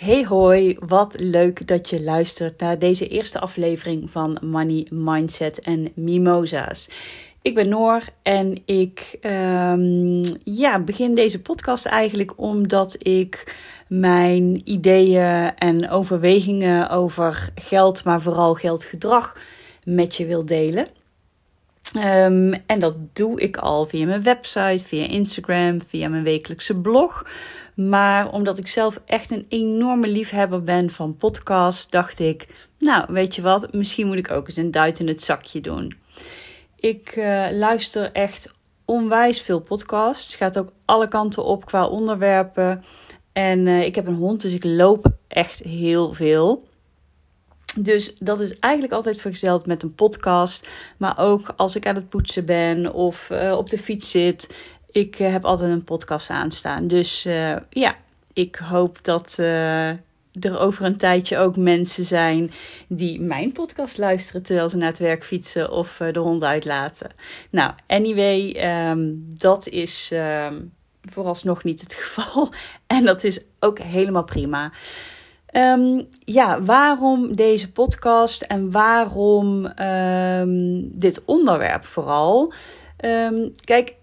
Hey hoi, wat leuk dat je luistert naar deze eerste aflevering van Money, Mindset en Mimosa's. Ik ben Noor en ik um, ja, begin deze podcast eigenlijk omdat ik mijn ideeën en overwegingen over geld, maar vooral geldgedrag met je wil delen. Um, en dat doe ik al via mijn website, via Instagram, via mijn wekelijkse blog. Maar omdat ik zelf echt een enorme liefhebber ben van podcasts, dacht ik, nou weet je wat, misschien moet ik ook eens een duit in het zakje doen. Ik uh, luister echt onwijs veel podcasts. Gaat ook alle kanten op qua onderwerpen. En uh, ik heb een hond, dus ik loop echt heel veel. Dus dat is eigenlijk altijd vergezeld met een podcast. Maar ook als ik aan het poetsen ben of uh, op de fiets zit. Ik uh, heb altijd een podcast aanstaan. Dus uh, ja, ik hoop dat er over een tijdje ook mensen zijn die mijn podcast luisteren terwijl ze naar het werk fietsen of de hond uitlaten. Nou, anyway, um, dat is um, vooralsnog niet het geval. En dat is ook helemaal prima. Um, ja, waarom deze podcast en waarom um, dit onderwerp vooral? Um, kijk,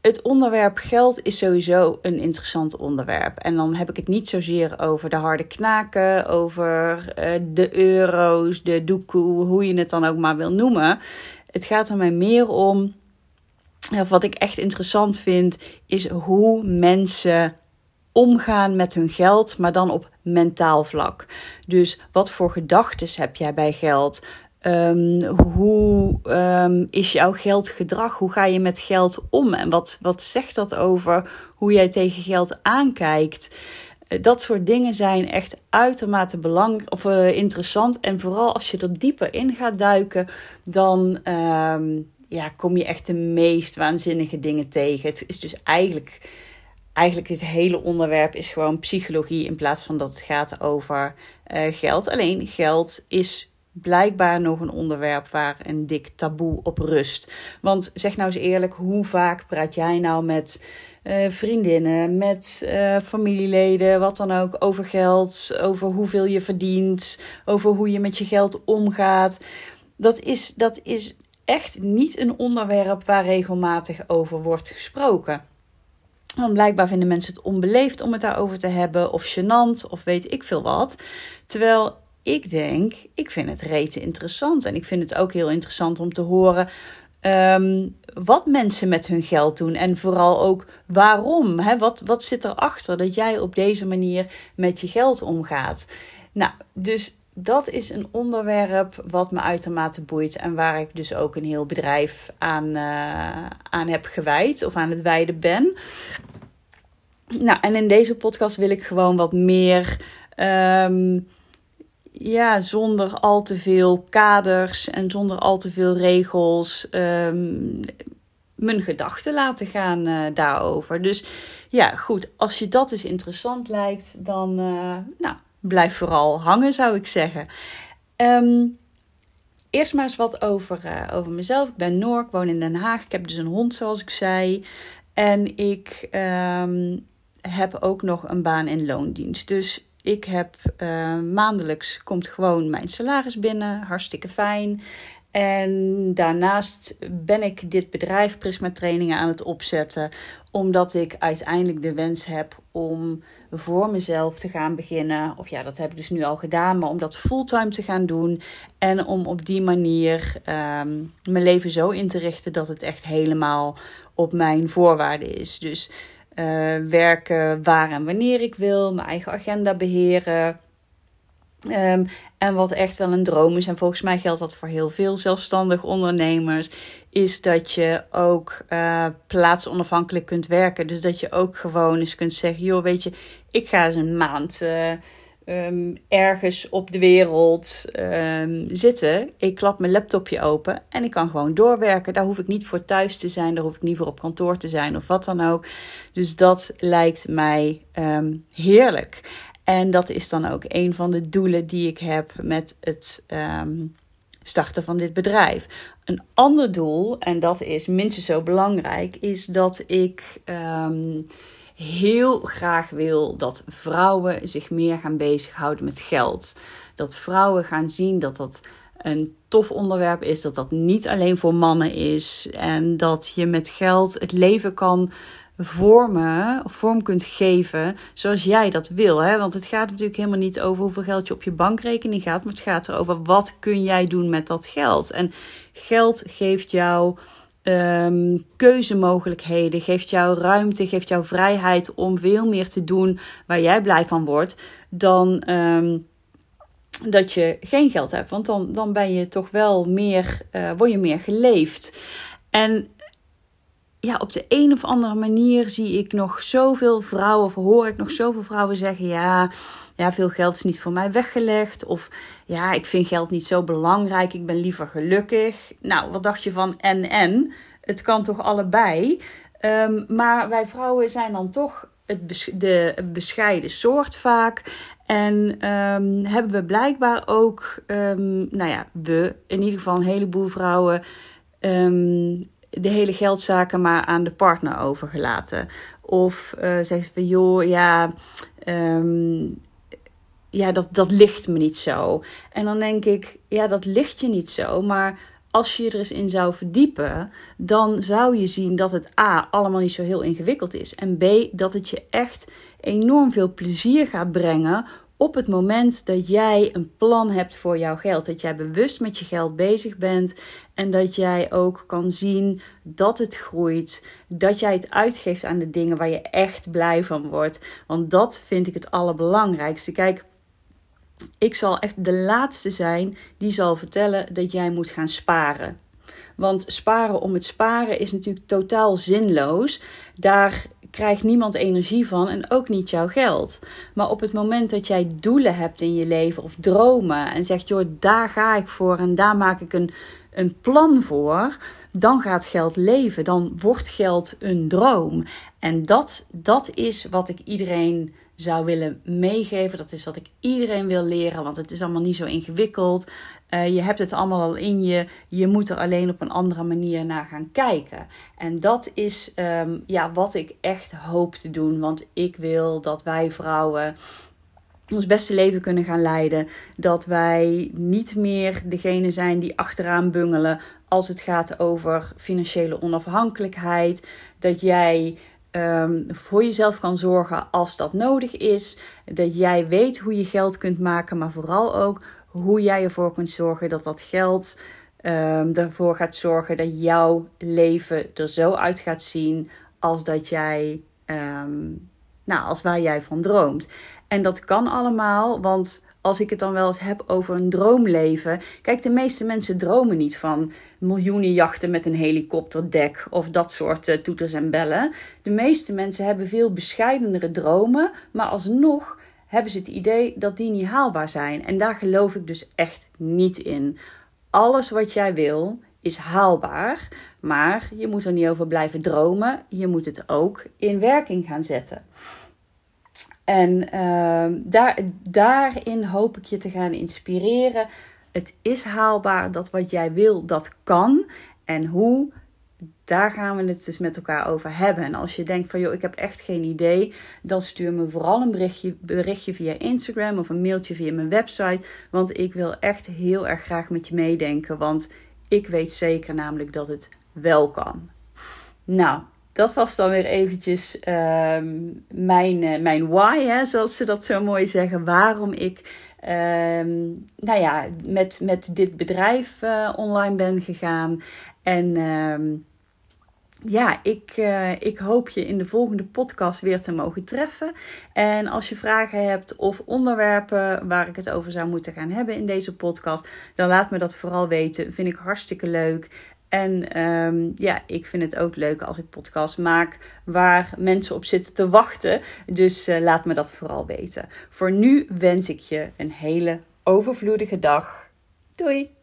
het onderwerp geld is sowieso een interessant onderwerp. En dan heb ik het niet zozeer over de harde knaken, over uh, de euro's, de doekoe, hoe je het dan ook maar wil noemen. Het gaat er mij meer om. Wat ik echt interessant vind, is hoe mensen omgaan met hun geld, maar dan op mentaal vlak. Dus wat voor gedachten heb jij bij geld? Um, hoe um, is jouw geldgedrag? Hoe ga je met geld om? En wat, wat zegt dat over hoe jij tegen geld aankijkt? Eh, dat soort dingen zijn echt uitermate belangrijk of uh, interessant. En vooral als je er dieper in gaat duiken, dan um, ja, kom je echt de meest waanzinnige dingen tegen. Het is dus eigenlijk eigenlijk dit hele onderwerp is gewoon psychologie in plaats van dat het gaat over uh, geld. Alleen geld is blijkbaar nog een onderwerp waar een dik taboe op rust. Want zeg nou eens eerlijk, hoe vaak praat jij nou met uh, vriendinnen, met uh, familieleden, wat dan ook, over geld, over hoeveel je verdient, over hoe je met je geld omgaat? Dat is, dat is echt niet een onderwerp waar regelmatig over wordt gesproken. Want blijkbaar vinden mensen het onbeleefd om het daarover te hebben, of gênant, of weet ik veel wat. Terwijl ik denk, ik vind het rete interessant. En ik vind het ook heel interessant om te horen um, wat mensen met hun geld doen. En vooral ook waarom. Hè? Wat, wat zit erachter dat jij op deze manier met je geld omgaat? Nou, dus dat is een onderwerp wat me uitermate boeit en waar ik dus ook een heel bedrijf aan, uh, aan heb gewijd of aan het wijden ben. Nou, en in deze podcast wil ik gewoon wat meer, um, ja, zonder al te veel kaders en zonder al te veel regels, um, mijn gedachten laten gaan uh, daarover. Dus ja, goed, als je dat dus interessant lijkt, dan, uh, nou, blijf vooral hangen, zou ik zeggen. Um, eerst maar eens wat over, uh, over mezelf. Ik ben Noor, ik woon in Den Haag. Ik heb dus een hond, zoals ik zei. En ik um, heb ook nog een baan in loondienst. Dus ik heb uh, maandelijks komt gewoon mijn salaris binnen. Hartstikke fijn. En daarnaast ben ik dit bedrijf Prisma Trainingen aan het opzetten, omdat ik uiteindelijk de wens heb om voor mezelf te gaan beginnen. Of ja, dat heb ik dus nu al gedaan, maar om dat fulltime te gaan doen. En om op die manier um, mijn leven zo in te richten dat het echt helemaal op mijn voorwaarden is. Dus uh, werken waar en wanneer ik wil, mijn eigen agenda beheren. Um, en wat echt wel een droom is, en volgens mij geldt dat voor heel veel zelfstandig ondernemers, is dat je ook uh, plaatsonafhankelijk kunt werken. Dus dat je ook gewoon eens kunt zeggen: joh, weet je, ik ga eens een maand. Uh, um, ergens op de wereld um, zitten. Ik klap mijn laptopje open en ik kan gewoon doorwerken. Daar hoef ik niet voor thuis te zijn, daar hoef ik niet voor op kantoor te zijn of wat dan ook. Dus dat lijkt mij heerlijk. En dat is dan ook een van de doelen die ik heb met het um, starten van dit bedrijf. Een ander doel, en dat is minstens zo belangrijk, is dat ik um, heel graag wil dat vrouwen zich meer gaan bezighouden met geld. Dat vrouwen gaan zien dat dat een tof onderwerp is, dat dat niet alleen voor mannen is en dat je met geld het leven kan vormen, vorm kunt geven zoals jij dat wil. Hè? Want het gaat natuurlijk helemaal niet over hoeveel geld je op je bankrekening gaat, maar het gaat erover wat kun jij doen met dat geld. En geld geeft jou um, keuzemogelijkheden, geeft jou ruimte, geeft jou vrijheid om veel meer te doen waar jij blij van wordt dan. Um, dat je geen geld hebt. Want dan, dan ben je toch wel meer, uh, word je meer geleefd. En ja, op de een of andere manier zie ik nog zoveel vrouwen, of hoor ik nog zoveel vrouwen zeggen: ja, ja, veel geld is niet voor mij weggelegd. Of ja, ik vind geld niet zo belangrijk, ik ben liever gelukkig. Nou, wat dacht je van en en? Het kan toch allebei? Um, maar wij vrouwen zijn dan toch het de bescheiden soort vaak. En um, hebben we blijkbaar ook, um, nou ja, we, in ieder geval een heleboel vrouwen, um, de hele geldzaken maar aan de partner overgelaten. Of uh, zeggen ze van, joh, ja, ja dat, dat ligt me niet zo. En dan denk ik, ja, dat ligt je niet zo, maar als je je er eens in zou verdiepen, dan zou je zien dat het A allemaal niet zo heel ingewikkeld is. En B dat het je echt enorm veel plezier gaat brengen op het moment dat jij een plan hebt voor jouw geld. Dat jij bewust met je geld bezig bent en dat jij ook kan zien dat het groeit. Dat jij het uitgeeft aan de dingen waar je echt blij van wordt. Want dat vind ik het allerbelangrijkste. Kijk ik zal echt de laatste zijn die zal vertellen dat jij moet gaan sparen. Want sparen om het sparen is natuurlijk totaal zinloos. Daar krijgt niemand energie van en ook niet jouw geld. Maar op het moment dat jij doelen hebt in je leven of dromen en zegt: joh, daar ga ik voor en daar maak ik een, een plan voor, dan gaat geld leven. Dan wordt geld een droom. En dat, dat is wat ik iedereen zou willen meegeven. Dat is wat ik iedereen wil leren, want het is allemaal niet zo ingewikkeld. Uh, je hebt het allemaal al in je. Je moet er alleen op een andere manier naar gaan kijken. En dat is um, ja, wat ik echt hoop te doen. Want ik wil dat wij vrouwen ons beste leven kunnen gaan leiden. Dat wij niet meer degene zijn die achteraan bungelen als het gaat over financiële onafhankelijkheid. Dat jij um, voor jezelf kan zorgen als dat nodig is. Dat jij weet hoe je geld kunt maken, maar vooral ook hoe jij ervoor kunt zorgen dat dat geld um, ervoor gaat zorgen dat jouw leven er zo uit gaat zien als dat jij, um, nou, als waar jij van droomt. En dat kan allemaal, want als ik het dan wel eens heb over een droomleven. Kijk, de meeste mensen dromen niet van miljoenen jachten met een helikopterdek of dat soort uh, toeters en bellen. De meeste mensen hebben veel bescheidenere dromen, maar alsnog hebben ze het idee dat die niet haalbaar zijn. En daar geloof ik dus echt niet in. Alles wat jij wil is haalbaar, maar je moet er niet over blijven dromen. Je moet het ook in werking gaan zetten. En uh, daar, daarin hoop ik je te gaan inspireren. Het is haalbaar dat wat jij wil, dat kan. En hoe, daar gaan we het dus met elkaar over hebben. En als je denkt van, joh, ik heb echt geen idee, dan stuur me vooral een berichtje, berichtje via Instagram of een mailtje via mijn website. Want ik wil echt heel erg graag met je meedenken. Want ik weet zeker namelijk dat het wel kan. Nou, dat was dan weer eventjes ehm, mijn, uh, mijn why, hè, zoals ze dat zo mooi zeggen. Waarom ik um, nou ja, met, met dit bedrijf uh, online ben gegaan. En um, ja, ik, uh, ik hoop je in de volgende podcast weer te mogen treffen. En als je vragen hebt of onderwerpen waar ik het over zou moeten gaan hebben in deze podcast, dan laat me dat vooral weten. Vind ik hartstikke leuk. En um, ja, ik vind het ook leuk als ik podcast maak waar mensen op zitten te wachten. Dus uh, laat me dat vooral weten. Voor nu wens ik je een hele overvloedige dag. Doei!